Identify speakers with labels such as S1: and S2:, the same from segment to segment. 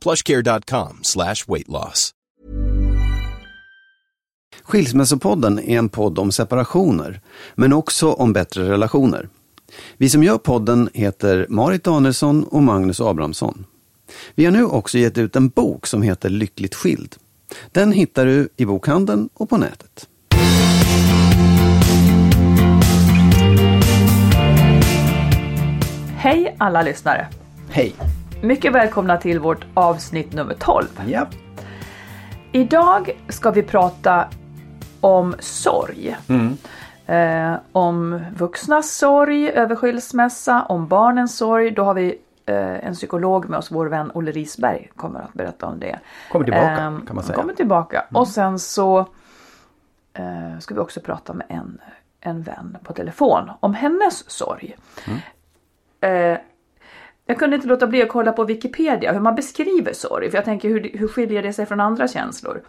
S1: plushcare.com slash weight loss.
S2: Skilsmässopodden är en podd om separationer, men också om bättre relationer. Vi som gör podden heter Marit Danielsson och Magnus Abrahamsson. Vi har nu också gett ut en bok som heter Lyckligt skild. Den hittar du i bokhandeln och på nätet.
S3: Hej alla lyssnare!
S2: Hej!
S3: Mycket välkomna till vårt avsnitt nummer 12.
S2: Ja.
S3: Idag ska vi prata om sorg. Eh, om vuxnas sorg över skilsmässa, om barnens sorg. Då har vi eh, en psykolog med oss, vår vän Olle Risberg kommer att berätta om det.
S2: Kommer tillbaka,
S3: Ehm,
S2: kan man säga.
S3: Kommer tillbaka. Och sen så eh, ska vi också prata med en, en vän på telefon om hennes sorg. Eh, jag kunde inte låta bli att kolla på Wikipedia hur man beskriver sorg. För jag tänker hur, hur skiljer det sig från andra känslor?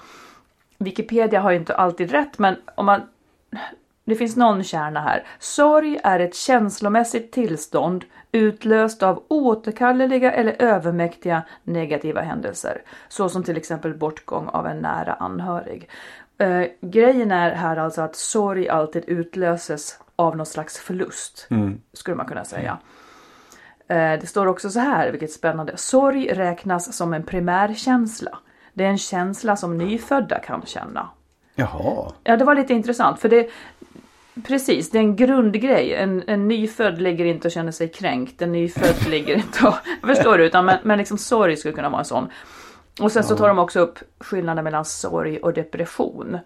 S3: Wikipedia har ju inte alltid rätt men om man... Det finns någon kärna här. Sorg är ett känslomässigt tillstånd utlöst av oåterkalleliga eller övermäktiga negativa händelser. Så som till exempel bortgång av en nära anhörig. Eh, grejen är här alltså att sorg alltid utlöses av någon slags förlust. Skulle man kunna säga. Eh, Det står också så här, vilket är spännande. Sorg räknas som en primärkänsla. Det är en känsla som nyfödda kan känna.
S2: Jaha.
S3: Ja, det var lite intressant för det Precis, det är en grundgrej. En, en nyfödd ligger inte och känner sig kränkt. En nyfödd ligger inte och... Förstår du? Utan, men, men liksom sorg skulle kunna vara en sån. Och sen så tar de också upp skillnaden mellan sorg och depression.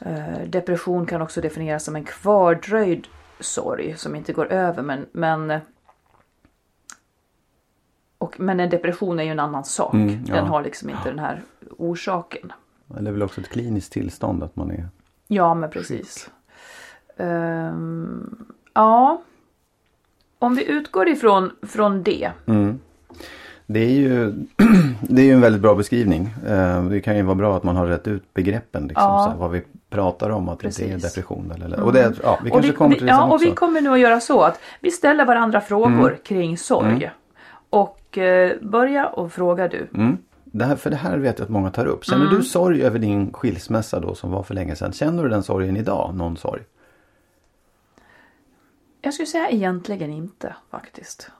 S3: Eh, depression kan också definieras som en kvardröjd sorg som inte går över men, men och, men en depression är ju en annan sak.
S2: Mm, ja.
S3: Den har liksom inte den här orsaken.
S2: Det är väl också ett kliniskt tillstånd att man är...
S3: Ja, men precis. Ehm, ja. Om vi utgår ifrån från det.
S2: Det är ju, det är ju en väldigt bra beskrivning. Eh, Det kan ju vara bra att man har rätt ut begreppen. Liksom,
S3: Ja.
S2: här, vad vi pratar om, att det är
S3: Precis.
S2: depression. Eller, och det, ja, vi
S3: Och
S2: kanske
S3: vi,
S2: kommer till det
S3: ja,
S2: sen
S3: och
S2: också.
S3: vi kommer nu att göra så att vi ställer varandra frågor kring sorg. Och eh, börja och fråga du.
S2: Mm. Det här, för det här vet jag att många tar upp. Känner
S3: Mm.
S2: du sorg över din skilsmässa då som var för länge sedan? Känner du den sorgen idag? Någon sorg?
S3: Jag skulle säga egentligen inte faktiskt.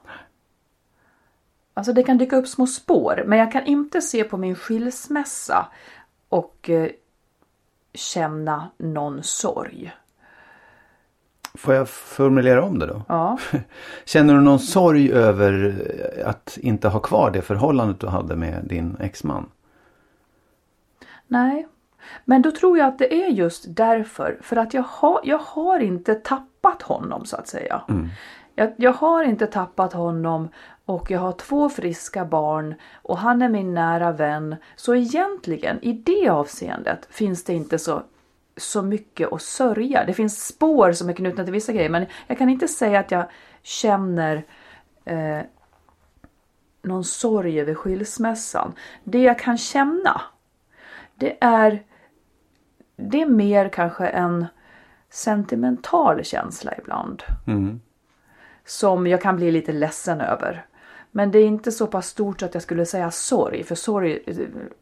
S3: Alltså det kan dyka upp små spår men jag kan inte se på min skilsmässa och eh, känna någon sorg.
S2: Får jag formulera om det då?
S3: Ja.
S2: Känner du någon sorg över att inte ha kvar det förhållandet du hade med din exman?
S3: Nej. Men då tror jag att det är just därför. För att jag har, jag har inte tappat honom så att säga. Jag, jag har inte tappat honom och jag har två friska barn och han är min nära vän. Så egentligen i det avseendet finns det inte så, så mycket att sörja. Det finns spår som är knutna till vissa grejer men jag kan inte säga att jag känner eh, någon sorg över skilsmässan. Det jag kan känna, det är, det är mer kanske en sentimental känsla ibland. Som jag kan bli lite ledsen över. Men det är inte så pass stort att jag skulle säga sorg, för sorg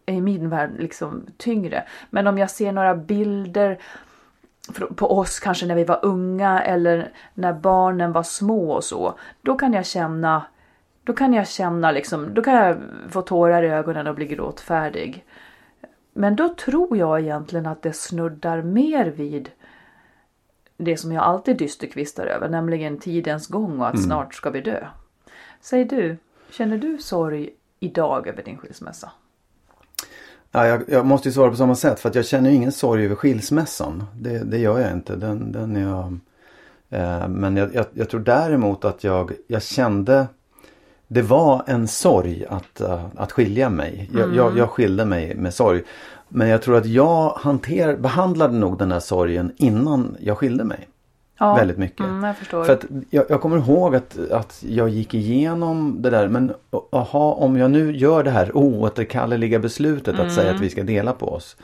S3: är i min värld liksom tyngre. Men om jag ser några bilder på oss kanske när vi var unga eller när barnen var små och så. Då kan jag känna, då kan jag känna liksom, då kan jag få tårar i ögonen och bli gråtfärdig. Men då tror jag egentligen att det snuddar mer vid det som jag alltid dysterkvistar över, nämligen tidens gång och att snart ska vi dö. Säg du, känner du sorg idag över din skilsmässa?
S2: Ja, jag, jag måste ju svara på samma sätt för att jag känner ingen sorg över skilsmässan. Det, det gör jag inte. Den, den är jag, eh, men jag, jag, jag tror däremot att jag, jag kände det var en sorg att, uh, att skilja mig. Jag, jag, jag skilde mig med sorg. Men jag tror att jag hanter, behandlade nog den här sorgen innan jag skilde mig.
S3: Ja,
S2: Väldigt mycket.
S3: Mm, jag förstår.
S2: För att jag, jag kommer ihåg att, att jag gick igenom det där. Men aha, om jag nu gör det här oåterkalleliga beslutet att säga att vi ska dela på oss.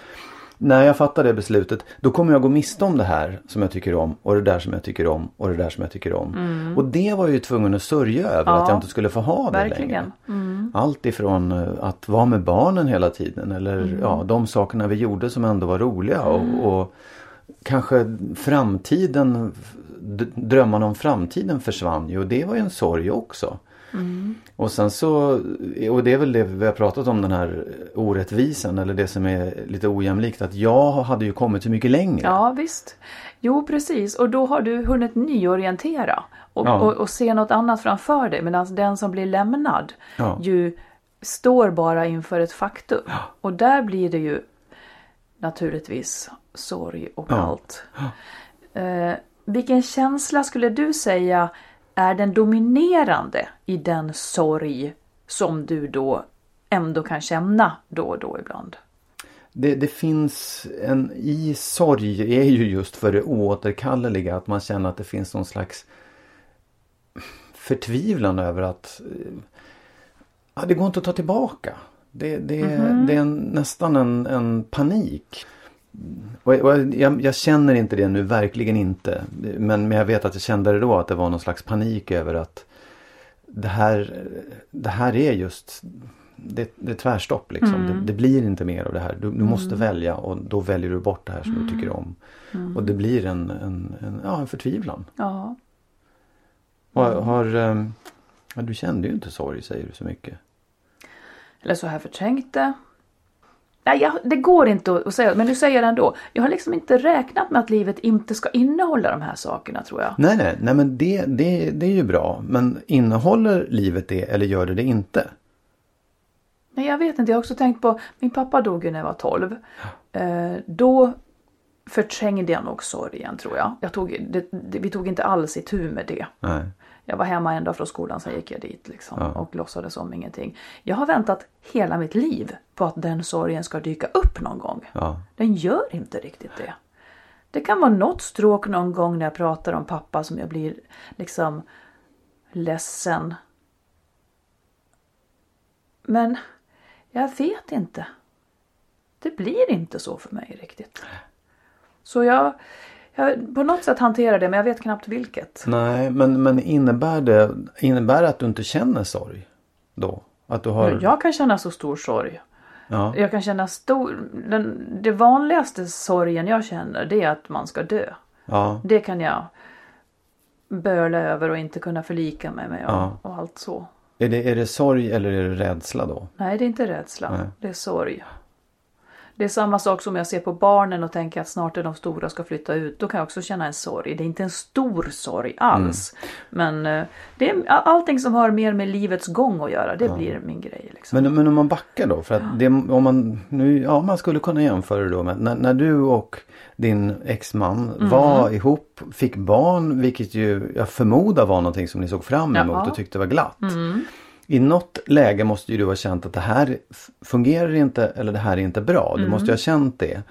S2: När jag fattar det beslutet då kommer jag gå miste om det här som jag tycker om och det där som jag tycker om och det där som jag tycker om. Och det var jag ju tvungen att sörja över
S3: Ja,
S2: att jag inte skulle få ha det
S3: verkligen.
S2: längre. Allt ifrån eh, att vara med barnen hela tiden eller
S3: Mm.
S2: ja, de sakerna vi gjorde som ändå var roliga och, och kanske framtiden, drömmarna om framtiden försvann ju och det var ju en sorg också.
S3: Mm.
S2: Och sen så, och det är väl det vi har pratat om den här orättvisan eller det som är lite ojämlikt att jag hade ju kommit så mycket längre.
S3: Ja visst. Jo precis och då har du hunnit nyorientera och,
S2: Ja.
S3: och, och se något annat framför dig medan den som blir lämnad
S2: Ja.
S3: ju står bara inför ett faktum. Och där blir det ju naturligtvis sorg och
S2: Ja.
S3: allt. Eh, vilken känsla skulle du säga är den dominerande i den sorg som du då ändå kan känna då och då ibland?
S2: Det, det finns en, i sorg är ju just för det oåterkalleliga att man känner att det finns någon slags förtvivlan över att ja, det går inte att ta tillbaka. Det, det, det är en, nästan en, en panik. Och, och jag, jag känner inte det nu, verkligen inte. Men, men jag vet att jag kände det då att det var någon slags panik över att det här, det här är just det, det är tvärstopp liksom. Det, det blir inte mer av det här. Du, du måste välja och då väljer du bort det här som du tycker om. Och det blir en, en, en, ja, en förtvivlan.
S3: Ja.
S2: Har, har, ehm, ja, du kände ju inte sorg säger du så mycket.
S3: Eller så har jag förträngt det. Nej, jag, det går inte att säga, men du säger det ändå. Jag har liksom inte räknat med att livet inte ska innehålla de här sakerna tror jag.
S2: Nej, nej, nej men det, det, det är ju bra. Men innehåller livet det eller gör det det inte?
S3: Nej, jag vet inte. Jag har också tänkt på, min pappa dog ju när jag var 12. Eh, då förträngde jag nog sorgen tror jag. jag tog, det, det, vi tog inte alls itu med det.
S2: Nej.
S3: Jag var hemma en dag från skolan, sen gick jag dit liksom,
S2: Ja.
S3: och låtsades som ingenting. Jag har väntat hela mitt liv på att den sorgen ska dyka upp någon gång.
S2: Ja.
S3: Den gör inte riktigt det. Det kan vara något stråk någon gång när jag pratar om pappa som jag blir liksom ledsen. Men jag vet inte. Det blir inte så för mig riktigt. Så jag, jag på något sätt hanterar det men jag vet knappt vilket.
S2: Nej, men, men innebär det innebär det att du inte känner sorg då? Att du har...
S3: Jag kan känna så stor sorg.
S2: Ja.
S3: Jag kan känna stor... Den, det vanligaste sorgen jag känner det är att man ska dö.
S2: Ja.
S3: Det kan jag böla över och inte kunna förlika mig med och,
S2: Ja.
S3: och allt så.
S2: Är, det, är det sorg eller är det rädsla då?
S3: Nej, det är inte rädsla.
S2: Nej.
S3: Det är sorg. Det är samma sak som jag ser på barnen och tänker att snart är de stora ska flytta ut. Då kan jag också känna en sorg. Det är inte en stor sorg alls.
S2: Mm.
S3: Men eh, det är allting som har mer med livets gång att göra. Det blir min grej. Liksom.
S2: Men, men om man backar då? För att det, om man, nu, ja, man skulle kunna jämföra det då med när, när du och din exman
S3: Mm.
S2: var ihop, fick barn, vilket ju jag förmodar var någonting som ni såg fram emot
S3: Ja. Mm.
S2: och tyckte var glatt. I något läge måste ju du ha känt att det här fungerar inte eller det här är inte bra.
S3: Mm.
S2: Du måste ju ha känt det.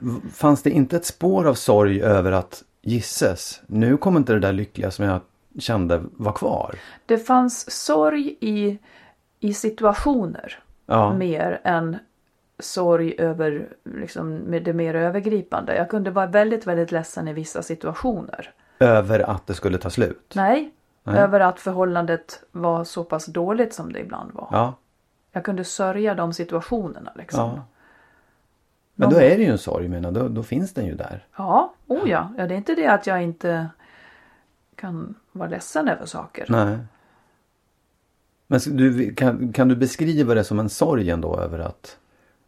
S2: V- Fanns det inte ett spår av sorg över att gisses, nu kommer inte det där lyckliga som jag kände vara kvar?
S3: Det fanns sorg i i situationer
S2: Ja.
S3: mer än sorg över liksom, med det mer övergripande. Jag kunde vara väldigt, väldigt ledsen i vissa situationer.
S2: Över att det skulle ta slut?
S3: Nej,
S2: Nej.
S3: över att förhållandet var så pass dåligt som det ibland var.
S2: Ja.
S3: Jag kunde sörja de situationerna liksom.
S2: ja. Men då är det ju en sorg menar då, då finns den ju där.
S3: Ja, oh ja. ja. Det är inte det att jag inte kan vara ledsen över saker.
S2: Nej. Men du, kan, kan du beskriva det som en sorg ändå över att,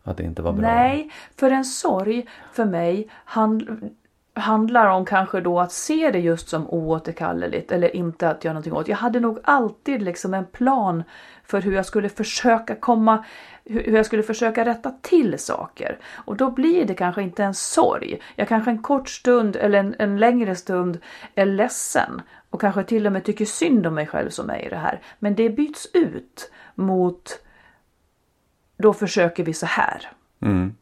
S2: att det inte var bra?
S3: Nej, för en sorg för mig hand, handlar om kanske då att se det just som oåterkalleligt eller inte att göra någonting åt. Jag hade nog alltid liksom en plan för hur jag skulle försöka komma hur jag skulle försöka rätta till saker. Och då blir det kanske inte en sorg. Jag kanske en kort stund eller en, en längre stund är ledsen och kanske till och med tycker synd om mig själv som är i det här. Men det byts ut mot då försöker vi så här.
S2: Mm.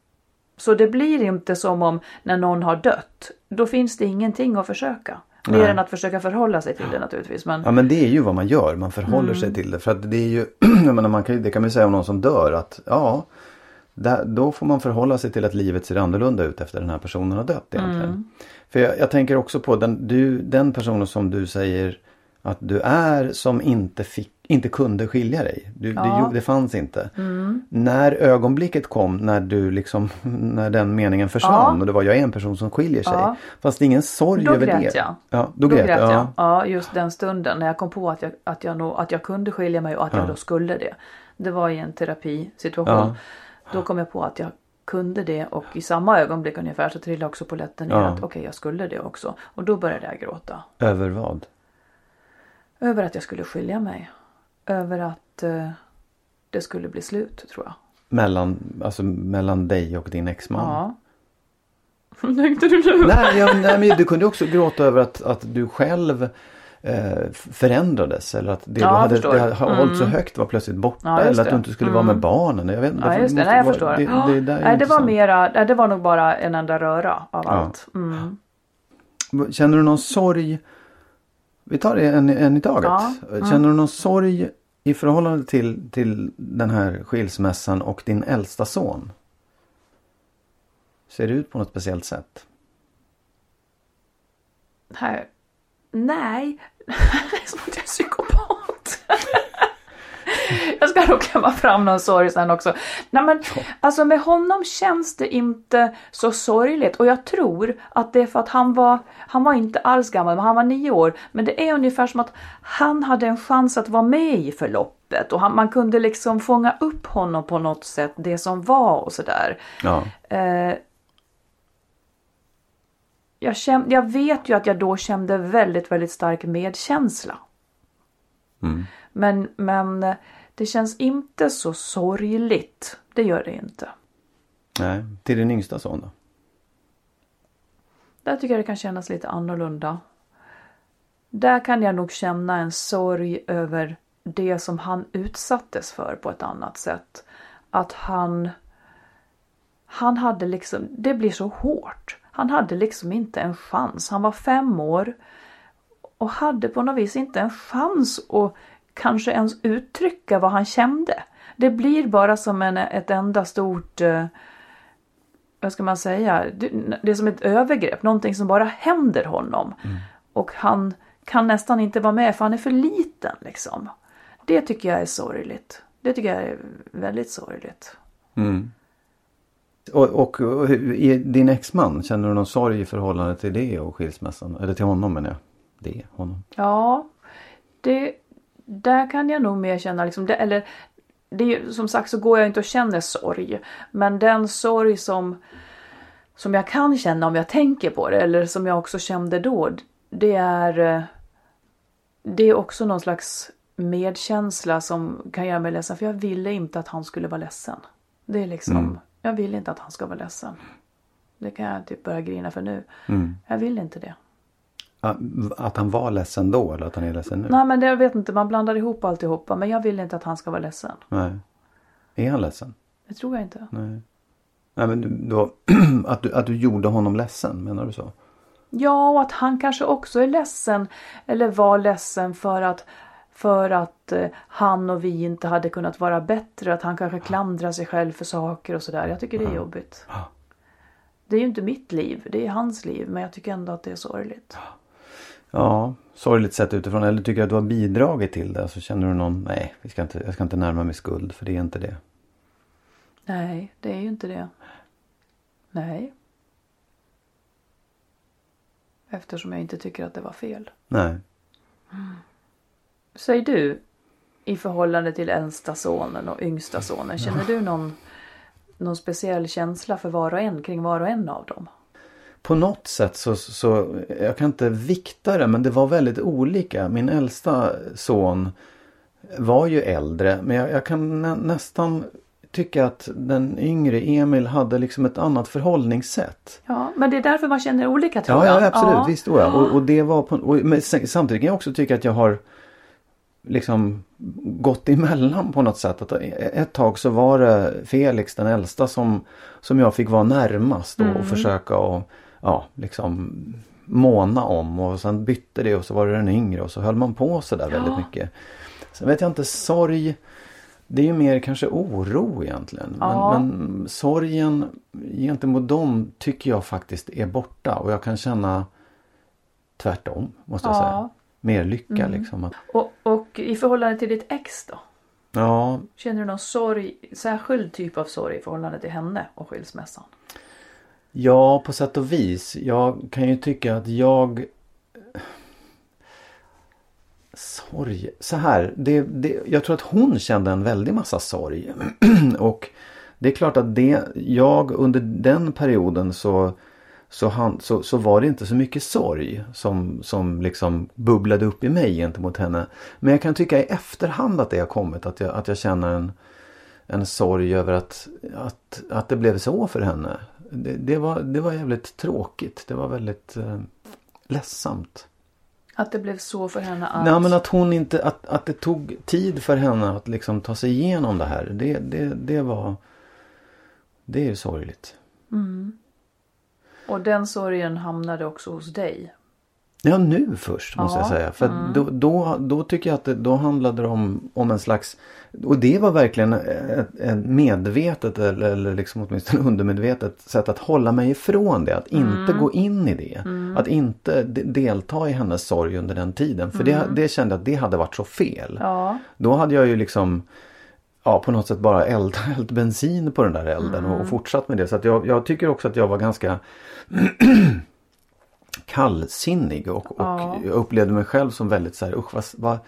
S3: Så det blir inte som om när någon har dött. Då finns det ingenting att försöka. Mer
S2: Nej.
S3: än att försöka förhålla sig till det naturligtvis. Men
S2: Ja men det är ju vad man gör, man förhåller
S3: Mm.
S2: sig till det. För att det är ju, jag menar, man kan, det kan man ju säga om någon som dör att ja, där, då får man förhålla sig till att livet ser annorlunda ut efter den här personen har dött egentligen.
S3: Mm.
S2: För jag, jag tänker också på den, du, den personen som du säger att du är som inte, fick, inte kunde skilja dig. Du, det,
S3: Ja. Mm.
S2: ju- det fanns inte. När ögonblicket kom när du liksom, när den meningen försvann
S3: Ja.
S2: och det var jag är en person som skiljer sig.
S3: Ja.
S2: Fast det ingen sorg
S3: Då
S2: över
S3: grät
S2: det.
S3: jag.
S2: Ja, då, grät,
S3: jag.
S2: ja.
S3: Ja, just den stunden när jag kom på att jag, att jag, nog, att jag kunde skilja mig och att jag då skulle det. Det var i en terapisituation. Då kom jag på att jag kunde det och i samma ögonblick ungefär så trillade också polletten ner att okej jag skulle det också. Och då började jag gråta.
S2: Över vad?
S3: Över att jag skulle skilja mig. Över att eh, det skulle bli slut tror jag.
S2: Mellan, alltså mellan dig och din exman?
S3: Ja. Tänkte du nu?
S2: Nej, ja, nej, men du kunde också gråta över att, att du själv eh, förändrades. Eller att det
S3: Ja,
S2: du
S3: jag
S2: hade, det hade hållit så
S3: Mm.
S2: högt var plötsligt borta.
S3: Ja,
S2: eller att
S3: det.
S2: du inte skulle vara med barnen. Jag vet,
S3: Ja just det, nej jag
S2: vara-
S3: förstår.
S2: Det, det, är
S3: nej, det var mera, det var nog bara en enda röra av
S2: Ja.
S3: allt. Mm.
S2: Känner du någon sorg? Vi tar det en, en i taget.
S3: Ja, Mm.
S2: Känner du någon sorg i förhållande till, till den här skilsmässan och din äldsta son? Ser det ut på något speciellt sätt?
S3: Här. Nej, det är som att jag är psykopat. jag ska nog klämma fram någon sorg sen också. Nej men alltså med honom känns det inte så sorgligt och jag tror att det är för att han var, han var inte alls gammal, men han var nio år. Men det är ungefär som att han hade en chans att vara med i förloppet och han, man kunde liksom fånga upp honom på något sätt, det som var och sådär.
S2: Ja.
S3: Eh, jag, käm, jag vet ju att jag då kände väldigt, väldigt stark medkänsla. Men, men det känns inte så sorgligt. Det gör det inte.
S2: Nej. Till din yngsta son då?
S3: Där tycker jag det kan kännas lite annorlunda. Där kan jag nog känna en sorg över det som han utsattes för på ett annat sätt. Att han... Han hade liksom... Det blir så hårt. Han hade liksom inte en chans. Han var fem år och hade på något vis inte en chans att kanske ens uttrycka vad han kände. Det blir bara som en, ett enda stort... eh, vad ska man säga, det, det är som ett övergrepp, någonting som bara händer honom. Och han kan nästan inte vara med för han är för liten liksom. Det tycker jag är sorgligt. Det tycker jag är väldigt sorgligt.
S2: Och, och, och i din exman, känner du någon sorg i förhållande till det och skilsmässan? Eller till honom menar jag. Det, honom.
S3: Ja, det, där kan jag nog mer känna liksom, det, eller det är som sagt så går jag inte och känner sorg. Men den sorg som, som jag kan känna om jag tänker på det eller som jag också kände då. Det är, eh, det är också någon slags medkänsla som kan göra mig ledsen. För jag ville inte att han skulle vara ledsen. Det är liksom, jag vill inte att han ska vara ledsen. Det kan jag typ börja grina för nu. Jag vill inte det.
S2: Att han var ledsen då eller att han är ledsen nu?
S3: Nej men det, jag vet inte, man blandar ihop alltihopa. Men jag vill inte att han ska vara ledsen.
S2: Nej. Är han ledsen?
S3: Det tror jag inte.
S2: Nej. Nej men då, att, du, att du gjorde honom ledsen, menar du så?
S3: Ja, och att han kanske också är ledsen. Eller var ledsen för att För att eh, han och vi inte hade kunnat vara bättre. Att han kanske klandrar sig själv för saker och sådär. Jag tycker det är jobbigt. Det är ju inte mitt liv, det är hans liv. Men jag tycker ändå att det är sorgligt.
S2: Ja, sorgligt sett utifrån. Eller tycker du att du har bidragit till det? Så känner du någon, nej, vi ska inte, jag ska inte närma mig skuld för det är inte det.
S3: Nej, det är ju inte det. Nej. Eftersom jag inte tycker att det var fel.
S2: Nej.
S3: Säg du, i förhållande till äldsta sonen och yngsta sonen, känner du någon, någon speciell känsla för var och en, kring var och en av dem?
S2: På något sätt så, så, jag kan inte vikta det men det var väldigt olika. Min äldsta son var ju äldre men jag, jag kan nä, nästan tycka att den yngre Emil hade liksom ett annat förhållningssätt.
S3: Ja, men det är därför man känner olika tror
S2: Ja,
S3: jag.
S2: ja absolut, visst då ja. Och, och det var på, och, men samtidigt kan jag också tycka att jag har liksom gått emellan på något sätt. Att ett tag så var det Felix den äldsta som, som jag fick vara närmast och, och försöka och ja, liksom måna om och sen bytte det och så var det den yngre och så höll man på så där väldigt mycket. Sen vet jag inte, sorg det är ju mer kanske oro egentligen.
S3: Ja.
S2: Men, men sorgen gentemot dem tycker jag faktiskt är borta och jag kan känna tvärtom måste jag
S3: Ja.
S2: säga. Mer lycka liksom. Att,
S3: Och, och i förhållande till ditt ex då?
S2: ja,
S3: Känner du någon sorg, särskild typ av sorg i förhållande till henne och skilsmässan?
S2: Ja, på sätt och vis. Jag kan ju tycka att jag Sorg. Så här, det, det, jag tror att hon kände en väldig massa sorg. och det är klart att det, jag under den perioden så, så, han, så, så var det inte så mycket sorg som, som liksom bubblade upp i mig gentemot henne. Men jag kan tycka i efterhand att det har kommit. Att jag, att jag känner en, en sorg över att, att, att det blev så för henne. Det, det, var, det var jävligt tråkigt. Det var väldigt eh, ledsamt.
S3: Att det blev så för henne att...
S2: Nej men att hon inte, att, att det tog tid för henne att liksom ta sig igenom det här. Det, det, det var, det är ju sorgligt.
S3: Och den sorgen hamnade också hos dig.
S2: Ja nu först måste jag
S3: Ja,
S2: säga. För att då, då, då tycker jag att det, då handlade det om, om en slags och det var verkligen ett, ett medvetet eller, eller liksom åtminstone undermedvetet sätt att hålla mig ifrån det. Att inte gå in i det. Att inte de, delta i hennes sorg under den tiden. För det, det kände jag att det hade varit så fel.
S3: Ja.
S2: Då hade jag ju liksom ja, på något sätt bara eld, hällt bensin på den där elden och, och fortsatt med det. Så jag, jag tycker också att jag var ganska kallsinnig och, och jag upplevde mig själv som väldigt så här, usch vad, vad,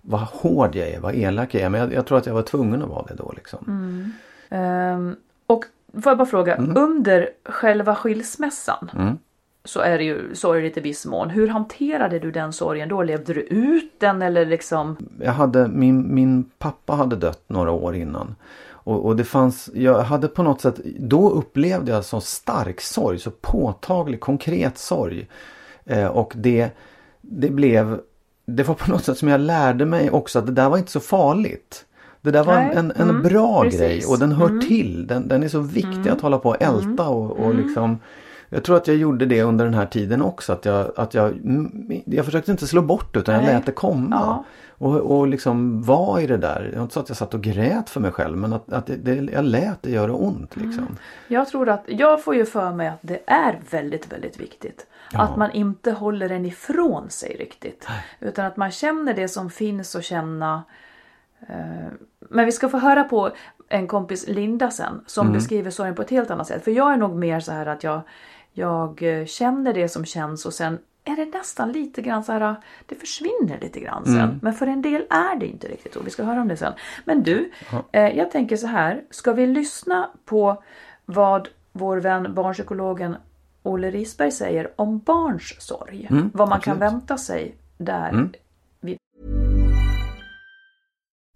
S2: vad hård jag är, vad elak jag är. Men jag, jag tror att jag var tvungen att vara det då liksom.
S3: Ehm, och får jag bara fråga, under själva skilsmässan så är det ju sorgligt i viss mån. Hur hanterade du den sorgen då? Levde du ut den eller liksom?
S2: Jag hade, min, min pappa hade dött några år innan. Och, och det fanns, jag hade på något sätt, då upplevde jag så stark sorg, så påtaglig, konkret sorg. Eh, och det, det blev, det var på något sätt som jag lärde mig också att det där var inte så farligt. Det där var
S3: Nej,
S2: en, en
S3: mm,
S2: bra
S3: precis.
S2: grej och den hör till. Den, den är så viktig att hålla på och älta och, och liksom jag tror att jag gjorde det under den här tiden också. Att jag, att jag, mm, jag försökte inte slå bort det utan jag
S3: Nej.
S2: lät det komma.
S3: Ja.
S2: Och, och liksom var i det där. Jag inte så att jag satt och grät för mig själv men att, att det, det, jag lät det göra ont liksom.
S3: Jag tror att, jag får ju för mig att det är väldigt, väldigt viktigt. Att man inte håller den ifrån sig riktigt. Utan att man känner det som finns och känna. Eh, men vi ska få höra på en kompis Linda sen som beskriver sorgen på ett helt annat sätt. För jag är nog mer så här att jag, jag eh, känner det som känns och sen är det nästan lite grann så här, det försvinner lite grann sen. Men för en del är det inte riktigt så. Vi ska höra om det sen. Men du, eh, jag tänker så här. Ska vi lyssna på vad vår vän barnpsykologen Olle Risberg säger om barns sorg? vad man kan
S2: absolut.
S3: vänta sig där.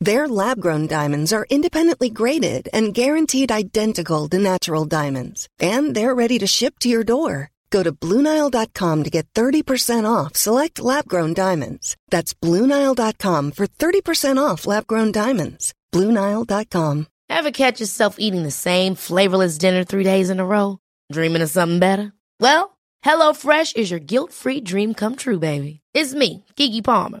S4: Their lab grown diamonds are independently graded and guaranteed identical to natural diamonds, and they're ready to ship to your door. Go to BlueNile.com to get 30% off select lab grown diamonds. That's BlueNile.com for 30% off lab grown diamonds. BlueNile.com.
S5: Ever catch yourself eating the same flavorless dinner three days in a row? Dreaming of something better? Well, HelloFresh is your guilt-free dream come true, baby. It's me, Gigi Palmer.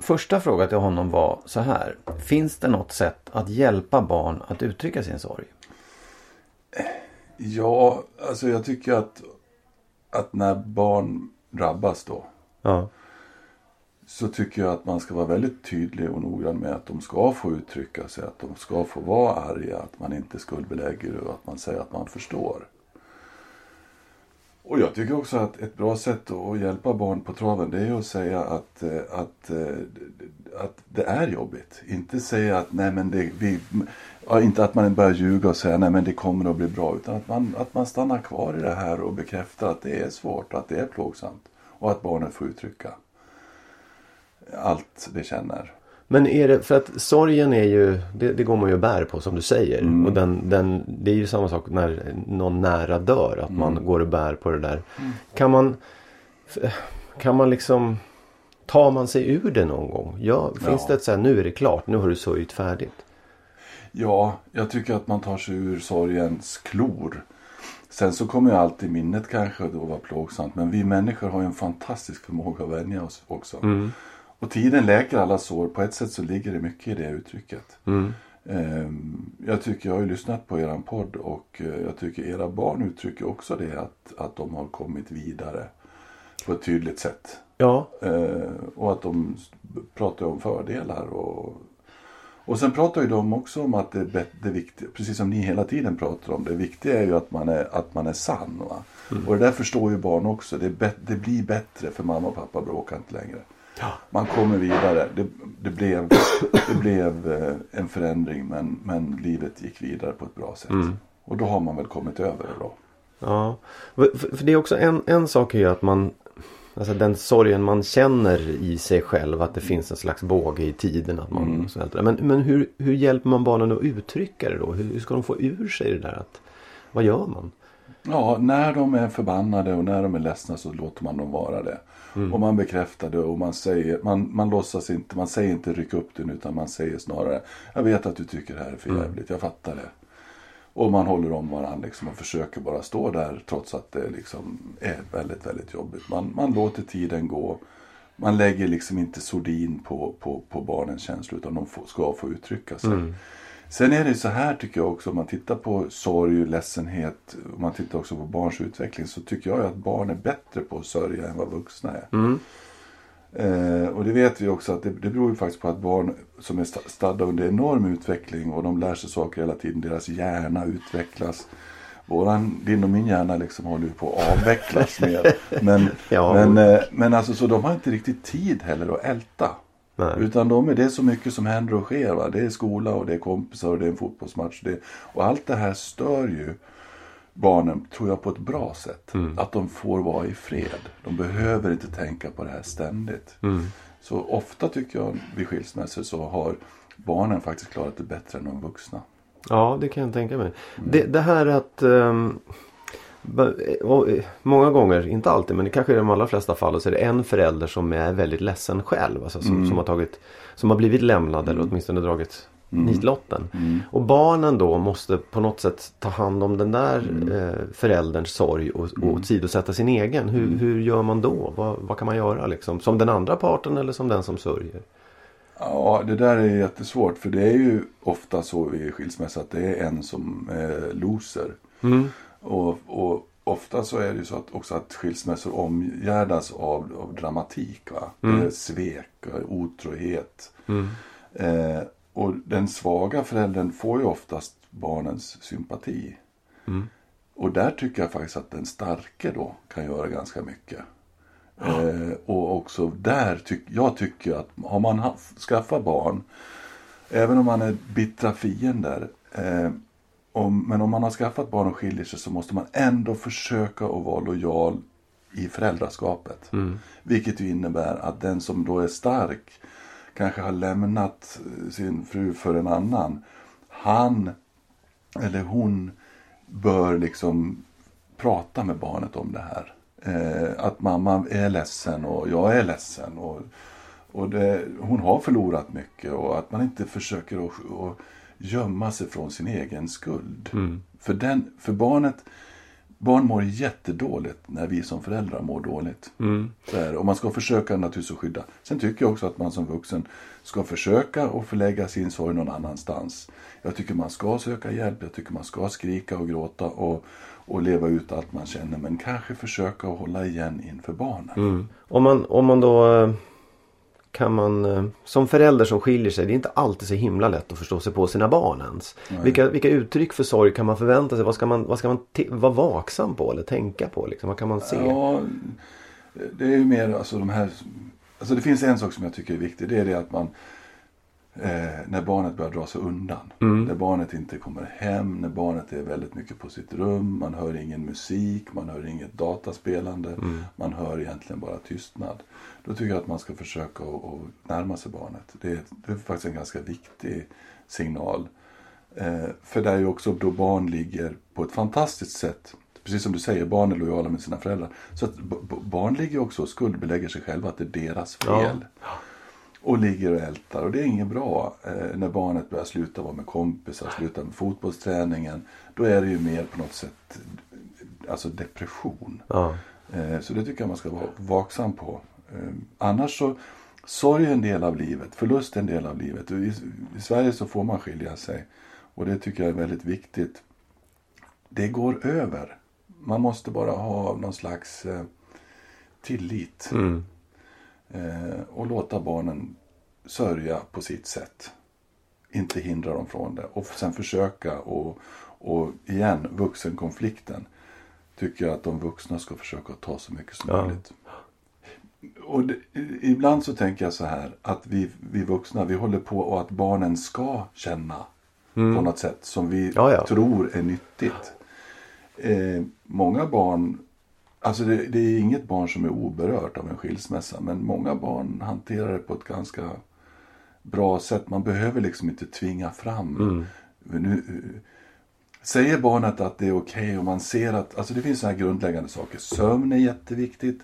S2: första fråga till honom var så här. Finns det något sätt att hjälpa barn att uttrycka sin sorg?
S6: Ja, alltså jag tycker att, att när barn drabbas då.
S2: Ja.
S6: Så tycker jag att man ska vara väldigt tydlig och noggrann med att de ska få uttrycka sig. Att de ska få vara arga. Att man inte skuldbelägger och att man säger att man förstår. Och jag tycker också att ett bra sätt att hjälpa barn på traven det är att säga att, eh, att, eh, att det är jobbigt. Inte säga att nej men det, vi, inte att man börjar ljuga och säga nej men det kommer att bli bra. Utan att man, att man stannar kvar i det här och bekräftar att det är svårt, och att det är plågsamt. Och att barnet får uttrycka allt det känner.
S2: Men är det, för att sorgen är ju, det, det går man ju och bär på som du säger. Och den, den, det är ju samma sak när någon nära dör, att man går och bär på det där. Kan man, kan man liksom, tar man sig ur det någon gång? Ja, finns
S6: Ja.
S2: det ett så här, nu är det klart, nu har du sörjt färdigt?
S6: Ja, jag tycker att man tar sig ur sorgens klor. Sen så kommer ju alltid minnet kanske att vara plågsamt. Men vi människor har ju en fantastisk förmåga att vänja oss också. Och tiden läker alla sår. På ett sätt så ligger det mycket i det uttrycket. Ehm, Jag tycker, jag har ju lyssnat på eran podd och eh, jag tycker era barn uttrycker också det att, att de har kommit vidare på ett tydligt sätt.
S2: Ja,
S6: Eh, och att de pratar om fördelar. Och, och sen pratar ju de också om att det, är det viktiga, precis som ni hela tiden pratar om, det viktiga är ju att man är, att man är sann. Va? Och det där förstår ju barn också. Det, det blir bättre för mamma och pappa bråkar inte längre. Man kommer vidare. Det, det blev, det blev eh, en förändring men, men livet gick vidare på ett bra sätt. Och då har man väl kommit över det då.
S2: Ja, för, för det är också en, en sak är ju att man Alltså den sorgen man känner i sig själv att det finns en slags båge i tiden att man svälter. Men, men hur, hur hjälper man barnen att uttrycka det då? Hur, hur ska de få ur sig det där? Att, vad gör man?
S6: Ja, när de är förbannade och när de är ledsna så låter man dem vara det. Och man bekräftar det och man säger, man, man låtsas inte, man säger inte ryck upp den utan man säger snarare Jag vet att du tycker det här är för jävligt, jag fattar det. Och man håller om varandra liksom och försöker bara stå där trots att det liksom är väldigt, väldigt jobbigt. Man, man låter tiden gå. Man lägger liksom inte sordin på, på, på barnens känslor utan de får, ska få uttrycka sig. Sen är det så här tycker jag också, om man tittar på sorg, ledsenhet, om man tittar också på barns utveckling så tycker jag ju att barn är bättre på att sörja än vad vuxna är. Eh, och det vet vi också att det, det beror ju faktiskt på att barn som är sta- stadda under enorm utveckling och de lär sig saker hela tiden, deras hjärna utvecklas. Våran, din och min hjärna liksom håller ju på att avvecklas mer. Men,
S2: Ja.
S6: men, eh, men alltså så de har inte riktigt tid heller att älta.
S2: Nej.
S6: Utan de är det är så mycket som händer och sker. Va? Det är skola och det är kompisar och det är en fotbollsmatch. Det, och allt det här stör ju barnen, tror jag, på ett bra sätt. Att de får vara i fred. De behöver inte tänka på det här ständigt. Så ofta tycker jag vid skilsmässor så har barnen faktiskt klarat det bättre än de vuxna.
S2: Ja, det kan jag tänka mig. Det, det här att eh, Många gånger, inte alltid men kanske i de allra flesta fall så är det en förälder som är väldigt ledsen själv. Alltså som, som, har, tagit, som har blivit lämnad eller åtminstone dragit nitlotten. Och barnen då måste på något sätt ta hand om den där eh, förälderns sorg och, och åsidosätta sin egen. Hur, hur gör man då? Vad, vad kan man göra liksom? Som den andra parten eller som den som sörjer?
S6: Ja, det där är jättesvårt för det är ju ofta så i skilsmässa att det är en som är loser. Och, och ofta så är det ju så att också att skilsmässor omgärdas av, av dramatik. Va? Det är svek, och otrohet. Eh, och den svaga föräldern får ju oftast barnens sympati. Och där tycker jag faktiskt att den starke då kan göra ganska mycket. Eh, och också där tycker jag tycker att har man skaffat barn, även om man är bittra fiender, eh, om, men om man har skaffat barn och skiljer sig så måste man ändå försöka att vara lojal i föräldraskapet. Vilket ju innebär att den som då är stark kanske har lämnat eh, sin fru för en annan. Han eller hon bör liksom prata med barnet om det här. Eh, att mamma är ledsen och jag är ledsen. Och, och det, hon har förlorat mycket och att man inte försöker att, att gömma sig från sin egen skuld. För, den, för barnet, barn mår jättedåligt när vi som föräldrar mår dåligt. Så är det. Och man ska försöka naturligtvis att skydda. Sen tycker jag också att man som vuxen ska försöka att förlägga sin sorg någon annanstans. Jag tycker man ska söka hjälp, jag tycker man ska skrika och gråta och, och leva ut allt man känner. Men kanske försöka att hålla igen inför barnen.
S2: Om man, om man då eh, kan man eh, som förälder som skiljer sig, det är inte alltid så himla lätt att förstå sig på sina barn ens. Vilka, vilka uttryck för sorg kan man förvänta sig? Vad ska man, vad ska man vara vaksam på eller tänka på? Liksom? Vad kan man se?
S6: Ja, det är ju mer alltså de här... Alltså det finns en sak som jag tycker är viktig. Det är det att man... Eh, när barnet börjar dra sig undan. När barnet inte kommer hem, när barnet är väldigt mycket på sitt rum. Man hör ingen musik, man hör inget dataspelande. Man hör egentligen bara tystnad. Då tycker jag att man ska försöka att närma sig barnet. Det är, det är faktiskt en ganska viktig signal. Eh, för det är ju också då barn ligger på ett fantastiskt sätt. Precis som du säger, barn är lojala med sina föräldrar. Så att barn ligger också och skuldbelägger sig själva att det är deras fel. Och ligger och ältar. Och det är inget bra eh, när barnet börjar sluta vara med kompisar, sluta med fotbollsträningen. Då är det ju mer på något sätt alltså depression.
S2: Ja.
S6: Eh, Så det tycker jag man ska vara vaksam på. Eh, Annars så, sorg är en del av livet, förlust är en del av livet. I, I Sverige så får man skilja sig. Och det tycker jag är väldigt viktigt. Det går över. Man måste bara ha någon slags eh, tillit. Eh, och låta barnen sörja på sitt sätt. Inte hindra dem från det. Och sen försöka och, och igen, vuxenkonflikten tycker jag att de vuxna ska försöka ta så mycket som
S2: Ja.
S6: möjligt. Och det, ibland så tänker jag så här att vi, vi vuxna, vi håller på och att barnen ska känna på något sätt som vi
S2: Ja, ja.
S6: tror är nyttigt. Eh, många barn, alltså det, det är inget barn som är oberört av en skilsmässa, men många barn hanterar det på ett ganska bra sätt. Man behöver liksom inte tvinga fram. Nu, eh, säger barnet att det är okej och man ser att, alltså det finns så här grundläggande saker. Sömn är jätteviktigt.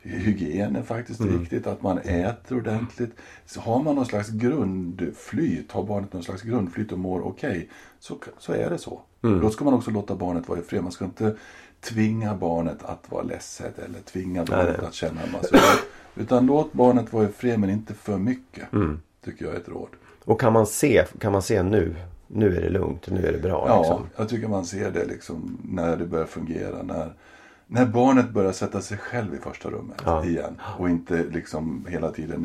S6: Hygien är faktiskt viktigt, att man äter ordentligt. Så har man någon slags grundflyt, har barnet någon slags grundflyt och mår okej, så, så är det så. Då ska man också låta barnet vara i fred. Man ska inte tvinga barnet att vara ledset eller tvinga barnet att känna en massa Utan låt barnet vara i fred men inte för mycket. Tycker jag är ett råd.
S2: Och kan man se, kan man se nu, nu är det lugnt, nu är det bra.
S6: Ja,
S2: Liksom.
S6: jag tycker man ser det liksom när det börjar fungera. När, när barnet börjar sätta sig själv i första rummet
S2: Ja.
S6: igen. Och inte liksom hela tiden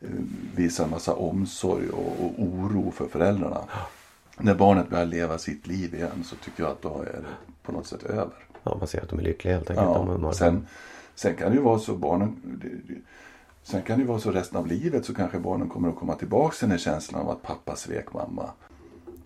S6: eh, visa en massa omsorg och, och oro för föräldrarna. När barnet börjar leva sitt liv igen så tycker jag att då är det på något sätt över.
S2: Ja, man ser att de är lyckliga helt enkelt.
S6: Ja, sen, sen kan det ju vara så barnen det- det- Sen kan det ju vara så resten av livet så kanske barnen kommer att komma tillbaka till den här känslan av att pappa svek mamma.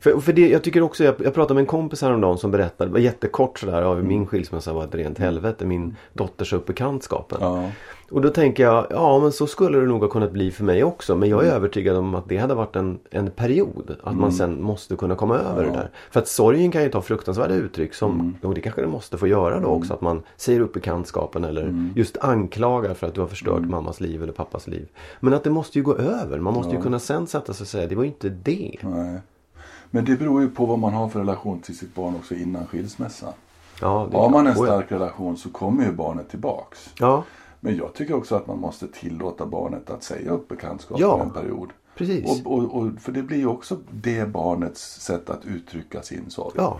S2: För, för det, jag tycker också, jag, jag pratade med en kompis häromdagen som berättade, det var jättekort sådär, ja, min skilsmässa var ett rent helvete, min dotter sa upp bekantskapen.
S6: Ja.
S2: Och då tänker jag, ja men så skulle det nog ha kunnat bli för mig också. Men jag är övertygad om att det hade varit en, en period. Att man sen måste kunna komma över det där. För att sorgen kan ju ta fruktansvärda uttryck som, och det kanske det måste få göra då också. Att man säger upp bekantskapen eller just anklagar för att du har förstört mammas liv eller pappas liv. Men att det måste ju gå över. Man måste ju kunna sen sätta sig och säga, det var ju inte det.
S6: Nej. Men det beror ju på vad man har för relation till sitt barn också innan skilsmässan.
S2: Ja,
S6: Har man en stark relation så kommer ju barnet tillbaks.
S2: Ja,
S6: Men jag tycker också att man måste tillåta barnet att säga upp bekantskap
S2: Ja,
S6: en period.
S2: precis.
S6: Och, och, och, för det blir ju också det barnets sätt att uttrycka sin sorg.
S2: Ja.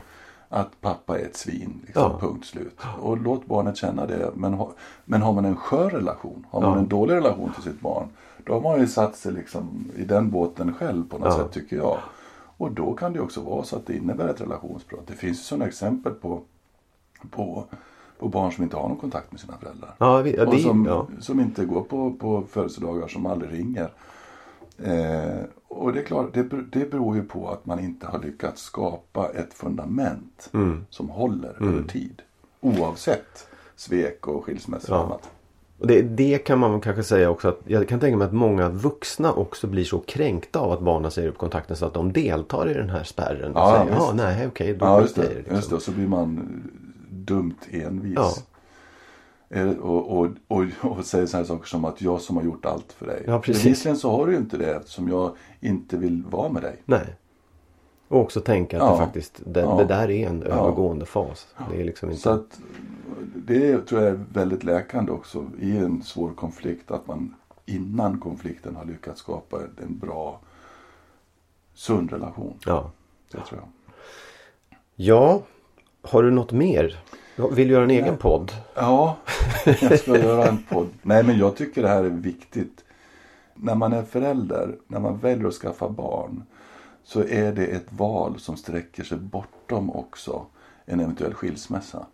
S6: Att pappa är ett svin, liksom,
S2: Ja.
S6: punkt slut. Och låt barnet känna det. Men, ha, men har man en skör relation, har man
S2: Ja.
S6: en dålig relation till sitt barn. Då har man ju satt sig liksom i den båten själv på något sätt tycker jag. Och då kan det också vara så att det innebär ett relationsbrott. Det finns ju sådana exempel på, på, på barn som inte har någon kontakt med sina föräldrar.
S2: ja, vi- ja,
S6: och som,
S2: ja.
S6: som inte går på, på födelsedagar, som aldrig ringer. Eh, och det är klart, det, det beror ju på att man inte har lyckats skapa ett fundament
S2: Mm.
S6: som håller över tid. Oavsett svek och skilsmässa och annat.
S2: Och det, det kan man kanske säga också att jag kan tänka mig att många vuxna också blir så kränkta av att barnen säger upp kontakten så att de deltar i den här spärren. Och
S6: Ja,
S2: säger, ja nej okej då
S6: Ja, just det.
S2: det.
S6: Just det.
S2: Liksom.
S6: Så blir man dumt envis.
S2: Ja.
S6: Och, och, och, och säger sådana saker som att jag som har gjort allt för dig.
S2: Ja, precis.
S6: Bevisligen så har du ju inte det eftersom jag inte vill vara med dig.
S2: Nej. Och också tänka att
S6: Ja.
S2: det faktiskt det,
S6: Ja.
S2: det där är en
S6: Ja.
S2: övergående fas. Det är liksom inte...
S6: Så att det tror jag är väldigt läkande också i en svår konflikt att man innan konflikten har lyckats skapa en bra sund relation.
S2: Ja.
S6: Det tror jag.
S2: ja, har du något mer? Vill du göra en egen podd?
S6: Ja, jag ska göra en podd. Nej men jag tycker det här är viktigt. När man är förälder, när man väljer att skaffa barn så är det ett val som sträcker sig bortom också en eventuell skilsmässa.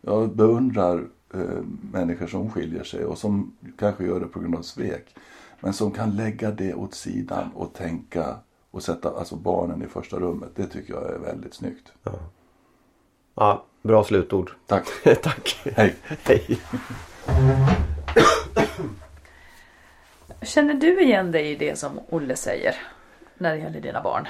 S6: Jag beundrar eh, människor som skiljer sig och som kanske gör det på grund av svek. Men som kan lägga det åt sidan och tänka och sätta alltså barnen i första rummet. Det tycker jag är väldigt snyggt.
S2: Ja, bra slutord.
S6: Tack.
S2: Tack.
S6: Hej.
S2: Hej.
S3: Känner du igen dig i det som Olle säger när det gäller dina barn?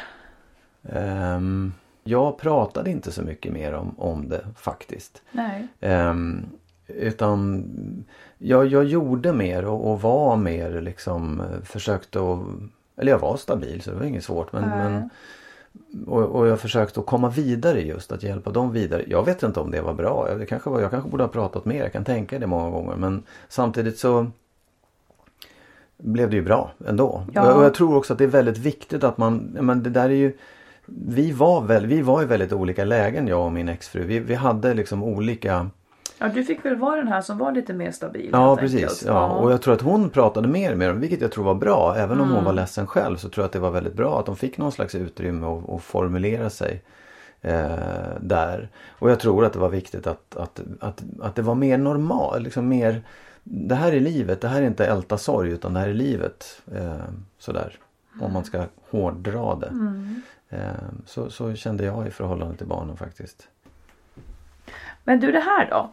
S2: Ehm, jag pratade inte så mycket mer om, om det faktiskt.
S3: Nej.
S2: Ehm, utan jag, jag gjorde mer och, och var mer liksom eh, försökte att eller jag var stabil så det var inget svårt men, men och, och jag försökte att komma vidare just att hjälpa dem vidare. Jag vet inte om det var bra. Det kanske var, jag kanske borde ha pratat mer. Jag kan tänka det många gånger men samtidigt så blev det ju bra ändå.
S3: Ja.
S2: Och jag tror också att det är väldigt viktigt att man, men det där är ju vi var, väl, vi var i väldigt olika lägen jag och min exfru. Vi, vi hade liksom olika
S3: Ja, du fick väl vara den här som var lite mer stabil.
S2: Ja precis.
S3: enkelt.
S2: Ja. Och jag tror att hon pratade mer med dem vilket jag tror var bra. Även om
S3: Mm.
S2: hon var ledsen själv så tror jag att det var väldigt bra att de fick någon slags utrymme att, att formulera sig eh, där. Och jag tror att det var viktigt att, att, att, att det var mer normalt. Liksom mer, det här är livet, det här är inte älta sorg utan det här är livet. Eh, sådär. Om man ska hårdra det.
S3: Mm.
S2: Eh, så, så kände jag i förhållande till barnen faktiskt.
S3: Men du det här då?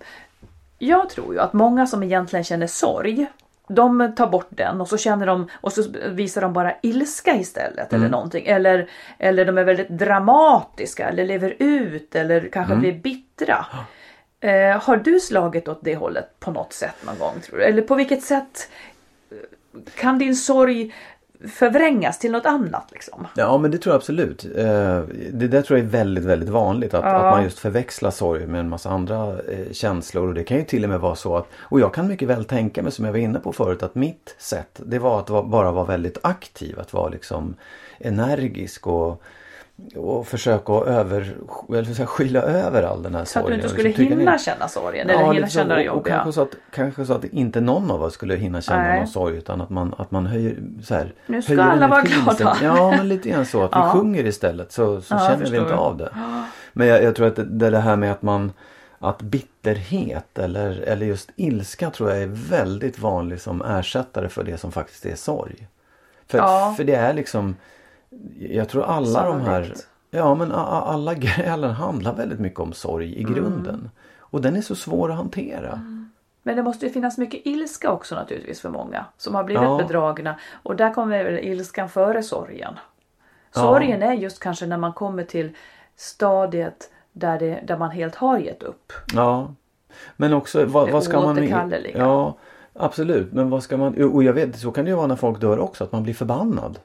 S3: Jag tror ju att många som egentligen känner sorg de tar bort den och så känner de och så visar de bara ilska istället eller någonting. Eller, eller de är väldigt dramatiska eller lever ut eller kanske blir bittra. Eh, har du slagit åt det hållet på något sätt någon gång tror du? Eller på vilket sätt eh, kan din sorg förvrängas till något annat liksom?
S2: Ja men det tror jag absolut. Eh, Det där tror jag är väldigt väldigt vanligt. Att, att man just förväxlar sorg med en massa andra eh, känslor. Och det kan ju till och med vara så att, och jag kan mycket väl tänka mig som jag var inne på förut att mitt sätt det var att vara, bara vara väldigt aktiv. Att vara liksom energisk och, och försöka att över, eller säga, skylla över all den här
S3: Så att du
S2: sorgen.
S3: inte skulle
S2: liksom
S3: hinna känna sorgen
S2: Ja,
S3: eller hinna
S2: så.
S3: känna det jobbiga.
S2: kanske så, att, kanske så att inte någon av oss skulle hinna känna
S3: Nej.
S2: någon sorg utan att man, att man höjer så här,
S3: Nu ska alla vara glada.
S2: Ja men lite grann så att
S3: Ja.
S2: vi sjunger istället så, så
S3: Ja,
S2: känner vi inte av det. Men jag, jag tror att det, det är det här med att man att bitterhet eller, eller just ilska tror jag är väldigt vanlig som ersättare för det som faktiskt är sorg. För, för det är liksom Jag tror alla de här. Ja, men alla grälen handlar väldigt mycket om sorg i grunden. Och den är så svår att hantera.
S3: Men det måste ju finnas mycket ilska också naturligtvis för många som har blivit
S2: Ja.
S3: bedragna. Och där kommer väl ilskan före sorgen. Sorgen är just kanske när man kommer till stadiet där, det, där man helt har gett upp.
S2: Ja. Men också vad,
S3: Det
S2: vad ska man...
S3: oåterkalleliga.
S2: Ja, absolut. Men vad ska man... Och jag vet, så kan det ju vara när folk dör också, att man blir förbannad.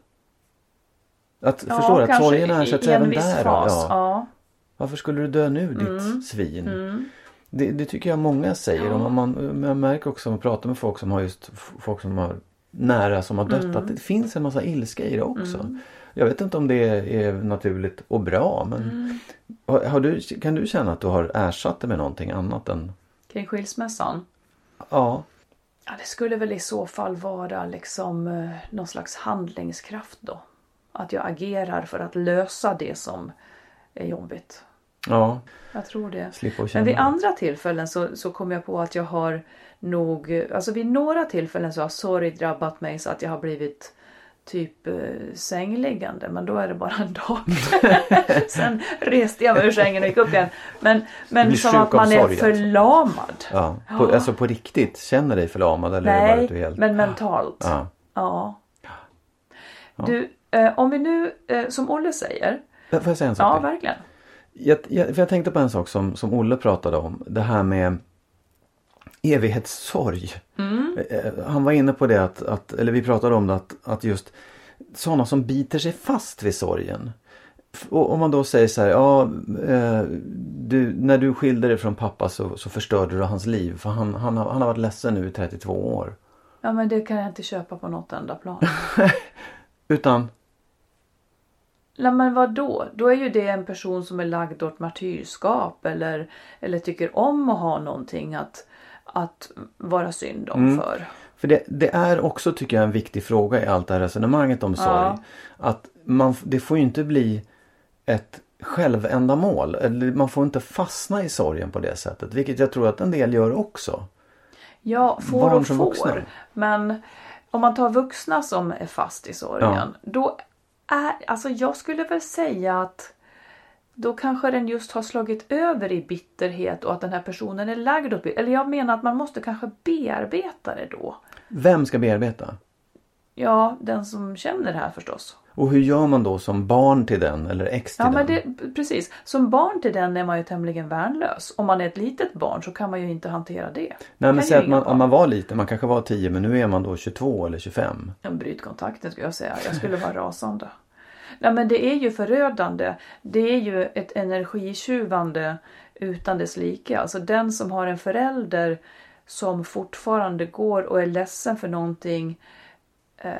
S2: Att, förstår du? Att sorgen ersätts även där.
S3: fas.
S2: Ja.
S3: Ja.
S2: Varför skulle du dö nu ditt
S3: Mm.
S2: svin? Det, det tycker jag många säger. Och man, man, märker också när man pratar med folk som har just folk som har nära som har dött
S3: Mm.
S2: att det finns en massa ilska i det också. Jag vet inte om det är naturligt och bra men
S3: Mm.
S2: har, har du, kan du känna att du har ersatt det med någonting annat än
S3: Kring skilsmässan.
S2: Ja,
S3: Ja, det skulle väl i så fall vara liksom eh, någon slags handlingskraft då. Att jag agerar för att lösa det som är jobbigt.
S2: ja,
S3: Jag tror det. Men vid andra tillfällen så, så kom jag på att jag har nog, alltså vid några tillfällen så har sorg drabbat mig så att jag har blivit typ eh, sängliggande. Men då är det bara en dag. Sen reste jag mig ur sängen och gick upp igen. Men, men som att man är
S2: alltså.
S3: förlamad.
S2: Ja, på, alltså på riktigt, känner dig förlamad eller är det bara
S3: Nej,
S2: att du helt...
S3: men mentalt.
S2: Ja.
S3: Ja. Du, om vi nu, eh, som Olle säger.
S2: Får jag säga en sak
S3: Ja,
S2: till?
S3: verkligen.
S2: Jag, jag, för jag tänkte på en sak som, som Olle pratade om. Det här med evighetssorg. Eh, Han var inne på det att, att eller vi pratade om det att, att just sådana som biter sig fast vid sorgen. Och om man då säger så här, ja, eh, du, när du skilde dig från pappa så, så förstörde du hans liv. För han, han, har, han har varit ledsen nu i 32 år.
S3: Ja, men det kan jag inte köpa på något enda plan.
S2: Utan,
S3: Nej, men vad då? Då är ju det en person som är lagd åt martyrskap eller, eller tycker om att ha någonting att, att vara synd om
S2: Mm.
S3: för.
S2: För det, det är också tycker jag en viktig fråga i allt det här resonemanget om sorg.
S3: Ja.
S2: Att man, det får ju inte bli ett självändamål. Eller man får inte fastna i sorgen på det sättet. Vilket jag tror att en del gör också.
S3: Ja, får
S2: Barn
S3: och får. Men om man tar vuxna som är fast i sorgen. Då är, alltså jag skulle väl säga att då kanske den just har slagit över i bitterhet och att den här personen är lagd åt. Eller jag menar att man måste kanske bearbeta det då.
S2: Vem ska bearbeta?
S3: Ja, den som känner det här förstås.
S2: Och hur gör man då som barn till den eller ex till
S3: Ja,
S2: den?
S3: men det, precis. Som barn till den är man ju tämligen värnlös. Om man är ett litet barn så kan man ju inte hantera det.
S2: Nej men säg att man, om man var liten, man kanske var 10 men nu är man då 22 eller 25.
S3: Ja, Bryt kontakten skulle jag säga. Jag skulle vara rasande. Nej men det är ju förödande. Det är ju ett energitjuvande utan dess like. Alltså den som har en förälder som fortfarande går och är ledsen för någonting. Eh,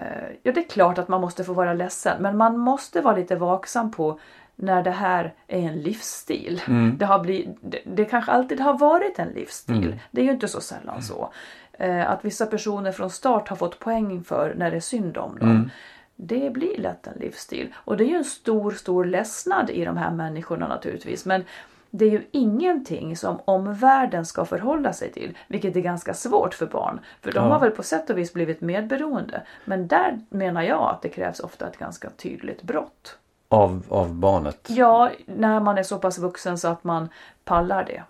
S3: ja det är klart att man måste få vara ledsen men man måste vara lite vaksam på när det här är en livsstil. Det, har blivit, det, det kanske alltid har varit en livsstil. Det är ju inte så sällan så. Eh, att vissa personer från start har fått poäng för när det är synd om dem. Det blir lätt en livsstil. Och det är ju en stor, stor ledsnad i de här människorna naturligtvis. Men det är ju ingenting som omvärlden ska förhålla sig till. Vilket är ganska svårt för barn. För de
S2: Ja.
S3: har väl på sätt och vis blivit medberoende. Men där menar jag att det krävs ofta ett ganska tydligt brott.
S2: Av, av barnet.
S3: Ja, när man är så pass vuxen så att man pallar det.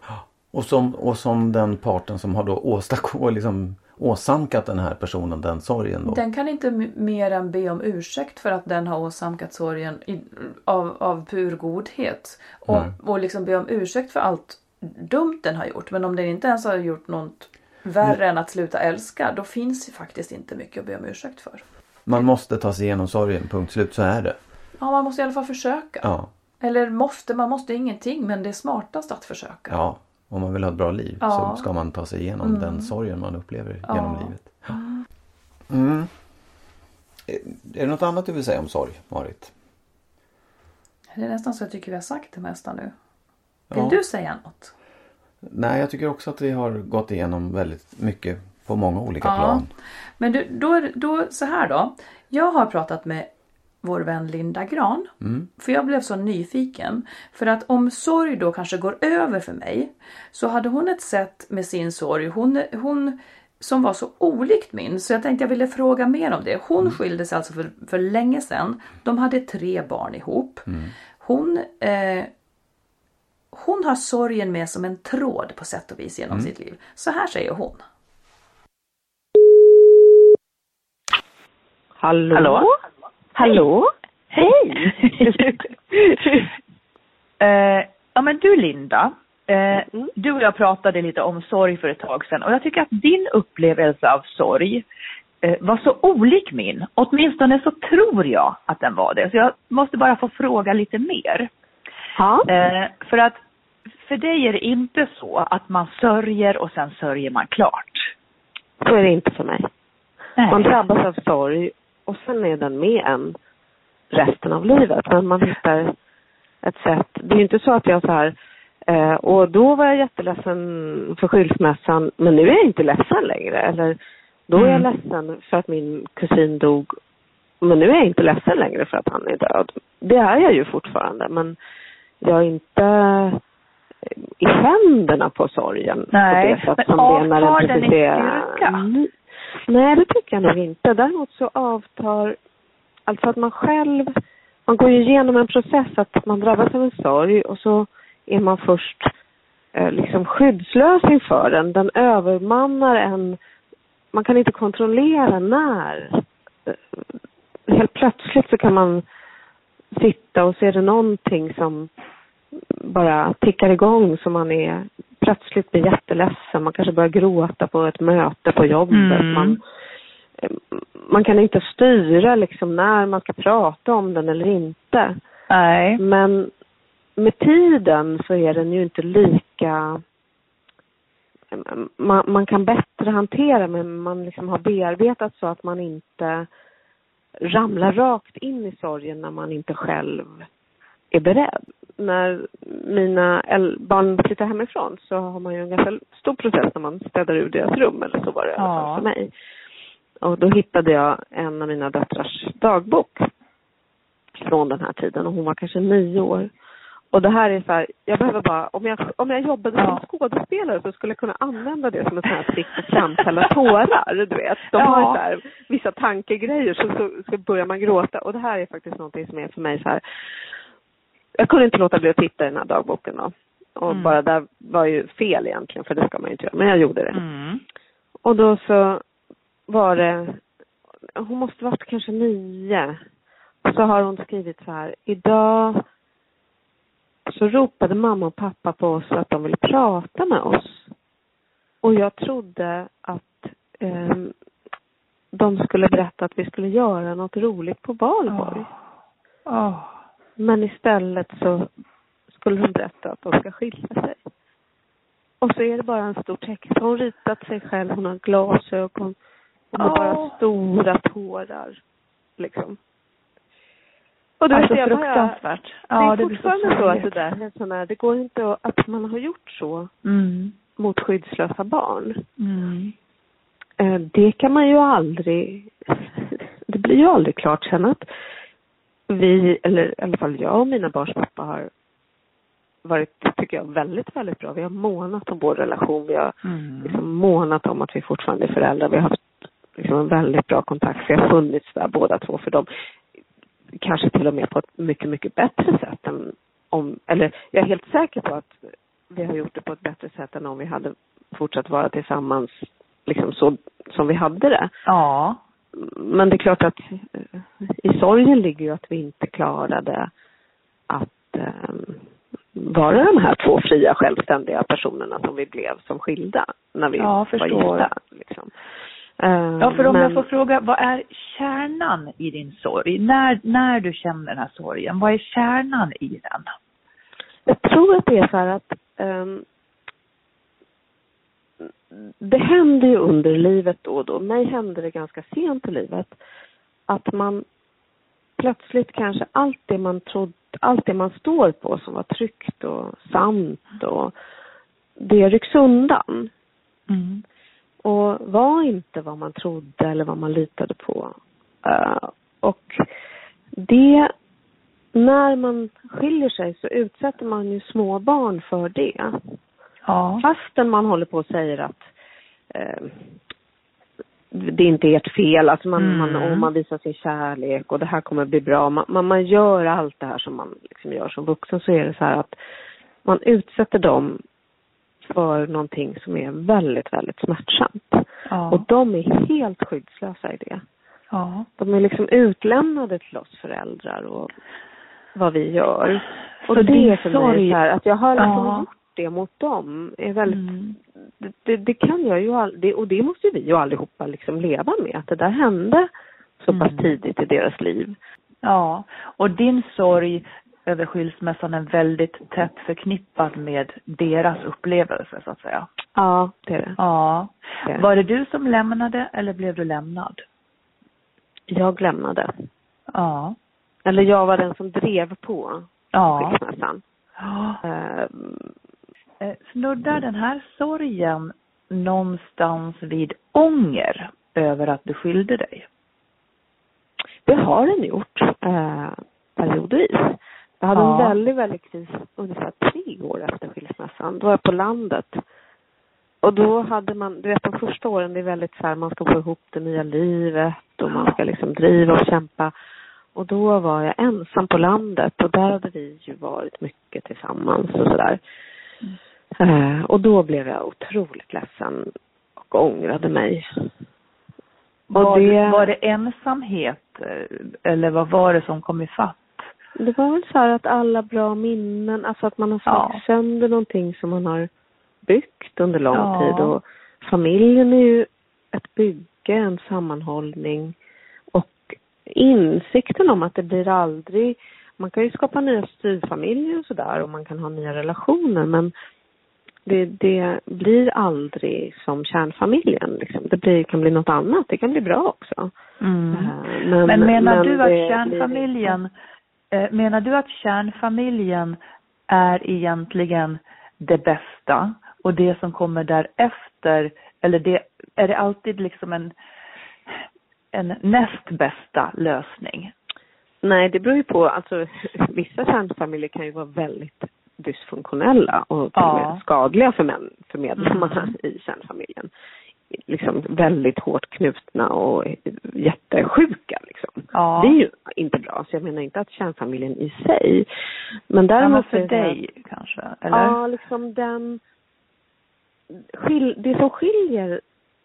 S2: Och som, och som den parten som har då åstadkom, liksom, åsamkat den här personen den sorgen då.
S3: Den kan inte mer än be om ursäkt för att den har åsamkat sorgen i, av, av pur godhet. Och, och liksom be om ursäkt för allt dumt den har gjort. Men om den inte ens har gjort något värre än att sluta älska. Då finns det faktiskt inte mycket att be om ursäkt för.
S2: Man måste ta sig igenom sorgen, punkt slut, så är det.
S3: Ja, man måste i alla fall försöka.
S2: Ja,
S3: Eller måste, man måste ingenting. Men det är smartast att försöka.
S2: ja. Om man vill ha ett bra liv
S3: Ja.
S2: så ska man ta sig igenom den sorgen man upplever
S3: Ja.
S2: genom livet. Mm. Är är det något annat du vill säga om sorg, Marit?
S3: Det är nästan så jag tycker vi har sagt det mesta nu. Vill
S2: Ja.
S3: du säga något?
S2: Nej, jag tycker också att vi har gått igenom väldigt mycket på många olika plan.
S3: Men du, då, då så här då. Jag har pratat med vår vän Linda Gran. För jag blev så nyfiken. För att om sorg då kanske går över för mig. Så hade hon ett sätt med sin sorg. Hon, hon som var så olikt min. Så jag tänkte jag ville fråga mer om det. Hon skilde sig alltså för, för länge sedan. De hade tre barn ihop. hon, eh, hon har sorgen med som en tråd på sätt och vis genom sitt liv. Så här säger hon.
S7: Hallå?
S8: Hallå?
S7: Hallå?
S8: Hej! eh, ja men du Linda, eh, du och jag pratade lite om sorg för ett tag sedan och jag tycker att din upplevelse av sorg eh, var så olik min. Åtminstone så tror jag att den var det. Så jag måste bara få fråga lite mer.
S7: Ja.
S8: Eh, för att för dig är det inte så att man sörjer och sen sörjer man klart.
S7: Så är det inte för mig.
S8: Nej.
S7: Man drabbas av sorg och sen är den med en resten av livet. Men man hittar ett sätt. Det är ju inte så att jag så här eh, och då var jag jätteledsen för skilsmässan men nu är jag inte ledsen längre. Eller då är jag
S8: Mm.
S7: ledsen för att min kusin dog men nu är jag inte ledsen längre för att han är död. Det är jag ju fortfarande men jag är inte i händerna på sorgen
S8: Nej,
S7: på det sätt
S8: men
S7: som det är när den
S8: avtar den i styrka?
S7: Nej, det tycker jag nog inte. Däremot så avtar, alltså att man själv, man går ju igenom en process att man drabbas av en sorg och så är man först eh, liksom skyddslös inför den. Den övermannar en, man kan inte kontrollera när. Helt plötsligt så kan man sitta och se det någonting som bara tickar igång så man är plötsligt blir jätteledsen. Man kanske börjar gråta på ett möte på jobbet.
S8: Mm.
S7: Man, man kan inte styra liksom när man ska prata om den eller inte.
S8: Nej.
S7: Men med tiden så är den ju inte lika man, man kan bättre hantera men man liksom har bearbetat så att man inte ramlar rakt in i sorgen när man inte själv är beredd. När mina barn flyttar hemifrån så har man ju en ganska stor process när man städar ur deras rum eller så var det i alla
S8: Ja.
S7: fall för mig. Och då hittade jag en av mina döttrars dagbok från den här tiden och hon var kanske nio år. Och det här är så här, jag behöver bara, om jag, om jag jobbade
S8: Ja.
S7: som skådespelare så skulle jag kunna använda det som ett sånt här trick att framkalla tårar, du vet. De
S8: Ja.
S7: har ju så här, vissa tankegrejer så, så, så börjar man gråta och det här är faktiskt någonting som är för mig så här, jag kunde inte låta bli att titta i den här dagboken då. Och
S8: Mm.
S7: bara där var ju fel egentligen, för det ska man ju inte göra, men jag gjorde det.
S8: Mm.
S7: Och då så var det, hon måste varit kanske nio. Och så har hon skrivit så här, idag så ropade mamma och pappa på oss att de ville prata med oss. Och jag trodde att ehm, de skulle berätta att vi skulle göra något roligt på valborg.
S8: Åh.
S7: Men istället så skulle de berätta att de ska skilja sig. Och så är det bara en stor text. Hon har ritat sig själv, hon har glasögon. Hon har bara
S8: Åh.
S7: stora tårar. Liksom. Och
S8: Alltså
S7: vet, jag bara-
S8: fruktansvärt.
S7: det är
S8: Ja, det blir så
S7: fortfarande så att det där är sån här, det går inte att, att man har gjort så
S8: Mm.
S7: mot skyddslösa barn.
S8: Mm.
S7: Eh, Det kan man ju aldrig, det blir ju aldrig klart sen att vi, eller i alla fall jag och mina barns pappa har varit, tycker jag, väldigt, väldigt bra. Vi har månat om vår relation. Vi har
S8: Mm.
S7: liksom månat om att vi fortfarande är föräldrar. Vi har haft liksom en väldigt bra kontakt. Vi har funnits där båda två för dem. Kanske till och med på ett mycket, mycket bättre sätt än om, eller jag är helt säker på att vi har gjort det på ett bättre sätt än om vi hade fortsatt vara tillsammans liksom så som vi hade det.
S8: Ja.
S7: Men det är klart att eh, i sorgen ligger ju att vi inte klarade att eh, vara de här två fria självständiga personerna som vi blev som skilda när vi
S8: Ja,
S7: var gifta. Liksom. Eh,
S8: Ja, för om
S7: men-
S8: jag får fråga, vad är kärnan i din sorg? När, när du känner den här sorgen, vad är kärnan i den?
S7: Jag tror att det är så här att ehm, det händer ju under livet då och då. Mig hände det ganska sent i livet. Att man plötsligt kanske allt det man trodde, allt det man står på som var tryggt och sant och det rycks undan.
S8: Mm.
S7: Och var inte vad man trodde eller vad man litade på. Eh, och det, när man skiljer sig så utsätter man ju små barn för det.
S8: Ja.
S7: Fastän man håller på och säger att eh, det är inte ert fel, alltså man,
S8: Mm.
S7: man, och man visar sin kärlek och det här kommer bli bra. Man, man, man gör allt det här som man liksom gör som vuxen så är det så här att man utsätter dem för någonting som är väldigt, väldigt smärtsamt.
S8: Ja.
S7: Och de är helt skyddslösa i det.
S8: ja.
S7: De är liksom utlämnade till oss föräldrar och vad vi gör. Och
S8: Så
S7: det är för mig så här, att jag har liksom
S8: Ja.
S7: gjort det mot dem är väldigt
S8: Mm.
S7: det, det, kan jag ju aldrig, och det måste vi ju allihopa liksom leva med, att det där hände så pass
S8: Mm.
S7: tidigt i deras liv.
S8: Ja, och din sorg över skilsmässan är väldigt tätt förknippad med deras upplevelse så att säga.
S7: Ja, det är det.
S8: Ja.
S7: det, är det.
S8: Var det du som lämnade eller blev du lämnad?
S7: Jag lämnade.
S8: Ja.
S7: Eller jag var den som drev på
S8: Ja.
S7: skilsmässan.
S8: ja. Eh, Snuddar den här sorgen någonstans vid ånger över att du skilde dig?
S7: Det har den gjort eh, periodvis. Jag hade
S8: Ja.
S7: en väldigt, väldigt kris ungefär tre år efter skilsmässan. Då var jag på landet. Och då hade man, du vet de första åren det är väldigt så här, man ska få ihop det nya livet och man ska liksom driva och kämpa. Och då var jag ensam på landet och där hade vi ju varit mycket tillsammans och sådär. Eh, och då blev jag otroligt ledsen och ångrade mig. Och
S8: Var,
S7: det-
S8: var det ensamhet eh, eller vad var det som kom ifatt?
S7: Det var väl så här att alla bra minnen, alltså att man har slagit
S8: Ja.
S7: sönder någonting som man har byggt under lång
S8: Ja.
S7: tid och familjen är ju ett bygge, en sammanhållning och insikten om att det blir aldrig, man kan ju skapa nya styvfamiljer och sådär och man kan ha nya relationer men det, det blir aldrig som kärnfamiljen liksom. Det blir, kan bli något annat, det kan bli bra också.
S8: Mm.
S7: Eh,
S8: Men, menar
S7: men
S8: du att
S7: blir
S8: kärnfamiljen, eh, menar du att kärnfamiljen är egentligen det bästa och det som kommer därefter, eller det, är det alltid liksom en, en näst bästa lösning?
S7: Nej, det beror ju på. Alltså, vissa kärnfamiljer kan ju vara väldigt dysfunktionella och
S8: Ja.
S7: skadliga för, män, för medlemmarna
S8: Mm.
S7: i kärnfamiljen. Liksom väldigt hårt knutna och jättesjuka liksom.
S8: Ja.
S7: Det är ju inte bra. Så jag menar inte att kärnfamiljen i sig. Men
S8: Ja,
S7: däremot
S8: men för dig kanske, eller?
S7: Ja, liksom den... Skil, det som skiljer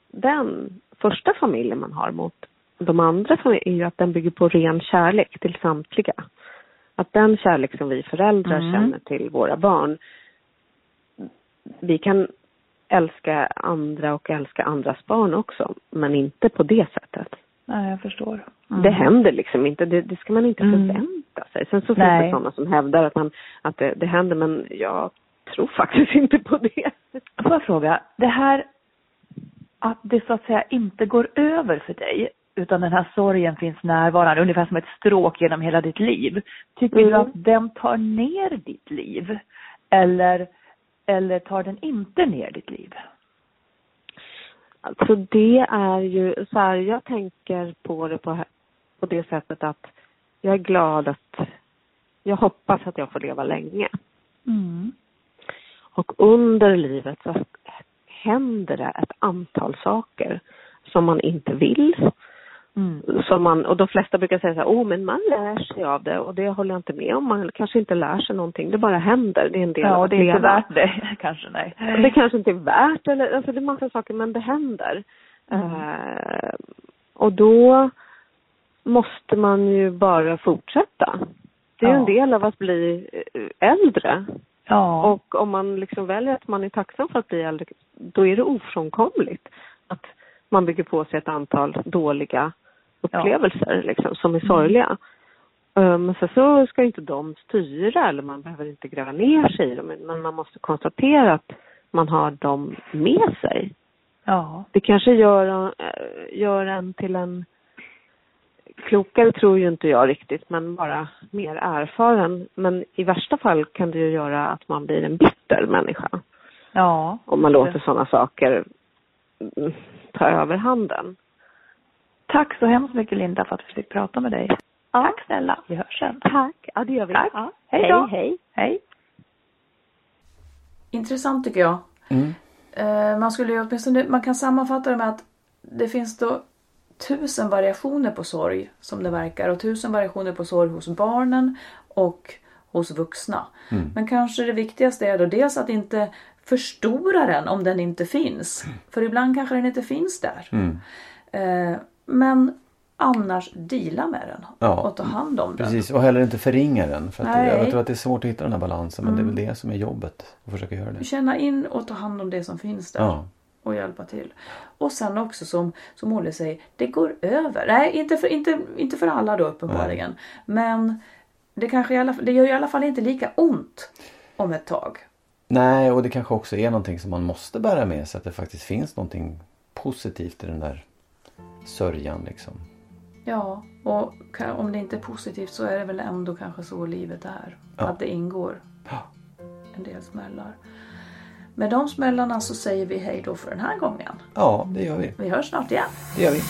S7: den första familjen man har mot de andra är ju att den bygger på ren kärlek till samtliga. Att den kärlek som vi föräldrar
S8: Mm.
S7: känner till våra barn, vi kan älska andra och älska andras barn också, men inte på det sättet.
S8: Nej, jag förstår. Mm.
S7: Det händer liksom inte, det, det ska man inte
S8: Mm.
S7: förvänta sig. Sen så finns
S8: Nej.
S7: det sådana som hävdar att, man, att det, det händer, men jag tror faktiskt inte på det.
S8: Får jag fråga, det här att det så att säga inte går över för dig utan den här sorgen finns närvarande ungefär som ett stråk genom hela ditt liv. Tycker du
S7: Mm.
S8: att den tar ner ditt liv? Eller, eller tar den inte ner ditt liv?
S7: Alltså det är ju så här, jag tänker på det på, på det sättet att jag är glad att, jag hoppas att jag får leva länge.
S8: Mm.
S7: Och under livet så händer det ett antal saker som man inte vill.
S8: Mm.
S7: Som man, och de flesta brukar säga så här, åh men man lär sig av det och det håller jag inte med om. Man kanske inte lär sig någonting, det bara händer. Det är en del
S8: Ja,
S7: av
S8: och
S7: att
S8: det är inte värt det kanske, nej.
S7: Det kanske inte är värt eller, alltså det är massa saker men det händer.
S8: Mm.
S7: Eh, och då måste man ju bara fortsätta. Det är
S8: Ja.
S7: en del av att bli eh, äldre.
S8: Ja.
S7: Och om man liksom väljer att man är tacksam för att bli äldre, då är det ofrånkomligt att man bygger på sig ett antal dåliga upplevelser liksom, som är sorgliga. Eh, Men sen så ska inte de styra eller man behöver inte gräva ner sig i dem. Men man måste konstatera att man har dem med sig.
S8: ja.
S7: Det kanske gör, eh, gör en till en klokare tror ju inte jag riktigt, men bara mer erfaren. Men i värsta fall kan det ju göra att man blir en bitter människa.
S8: Ja.
S7: Om man låter sådana saker mm, ta över handen.
S8: Tack så hemskt mycket Linda för att vi fick prata med dig. Tack snälla. Vi hörs sen.
S7: Tack. Ja, det gör vi.
S8: Tack.
S7: Ja.
S8: Hej då.
S7: hej.
S8: Hej.
S3: Intressant tycker jag.
S6: Mm.
S3: Eh, man skulle ju åtminstone, man kan sammanfatta det med att det finns då tusen variationer på sorg som det verkar och tusen variationer på sorg hos barnen och hos vuxna.
S2: Mm.
S3: Men kanske det viktigaste är då dels att inte förstora den om den inte finns. För ibland kanske den inte finns där.
S2: Mm.
S3: Men annars dela med den
S2: Ja,
S3: och ta hand om den.
S2: Precis, och heller inte förringa den. För att jag tror att det är svårt att hitta den här balansen. Men det är
S3: Mm.
S2: väl det som är jobbet. Att försöka göra det.
S3: Känna in och ta hand om det som finns där.
S2: Ja.
S3: Och hjälpa till. Och sen också som, som Olle säger, det går över. Nej, inte för, inte, inte för alla då uppenbarligen. Men det, kanske i alla, det gör i alla fall inte lika ont om ett tag.
S2: Nej, och det kanske också är någonting som man måste bära med sig. Att det faktiskt finns någonting positivt i den där sörjan liksom.
S3: Ja, och om det inte är positivt så är det väl ändå kanske så livet är.
S2: Ja.
S3: Att det ingår en del smällar. Med de smällarna så säger vi hej då för den här gången.
S2: Ja, det gör vi.
S3: Vi hörs snart igen.
S2: Det gör vi.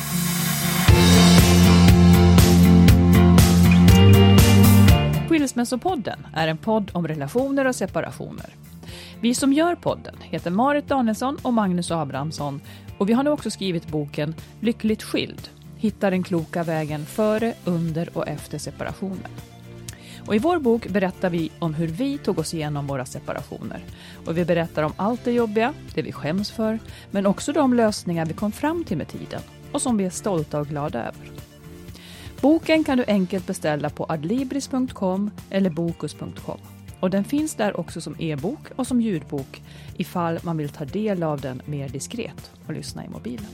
S9: Skilsmässopodden är en podd om relationer och separationer. Vi som gör podden heter Marit Danielsson och Magnus Abrahamsson och vi har nu också skrivit boken Lyckligt skild. Hitta den kloka vägen före, under och efter separationen. Och I vår bok berättar vi om hur vi tog oss igenom våra separationer. Och Vi berättar om allt det jobbiga, det vi skäms för, men också de lösningar vi kom fram till med tiden och som vi är stolta och glada över. Boken kan du enkelt beställa på adlibris.com eller bokus.com. Och den finns där också som e-bok och som ljudbok ifall man vill ta del av den mer diskret och lyssna i mobilen.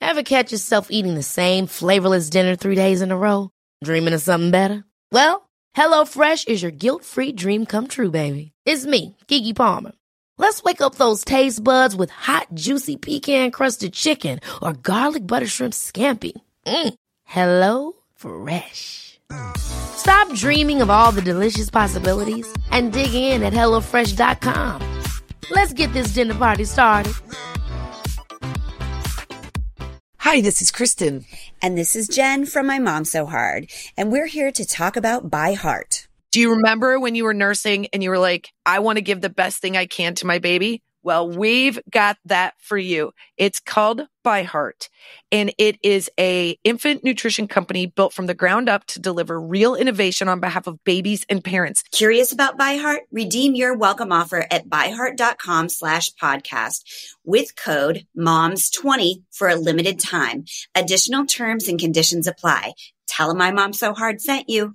S5: Ever catch yourself eating the same flavorless dinner three days in a row? Dreaming of something better? Well, HelloFresh is your guilt-free dream come true, baby. It's me, Gigi Palmer. Let's wake up those taste buds with hot, juicy pecan-crusted chicken or garlic butter shrimp scampi. Mm. Hello Fresh. Stop dreaming of all the delicious possibilities and dig in at HelloFresh.com. Let's get this dinner party started.
S10: Hi, this is Kristen. And this is Jen from My Mom So Hard. And we're here to talk about By Heart.
S11: Do you remember when you were nursing and you were like, I want to give the best thing I can to my baby? Well, we've got that for you. It's called By Heart and it is a infant nutrition company built from the ground up to deliver real innovation on behalf of babies and parents.
S10: Curious about By Heart? Redeem your welcome offer at byheart.com slash podcast with code MOMS20 for a limited time. Additional terms and conditions apply. Tell them My Mom So Hard sent you.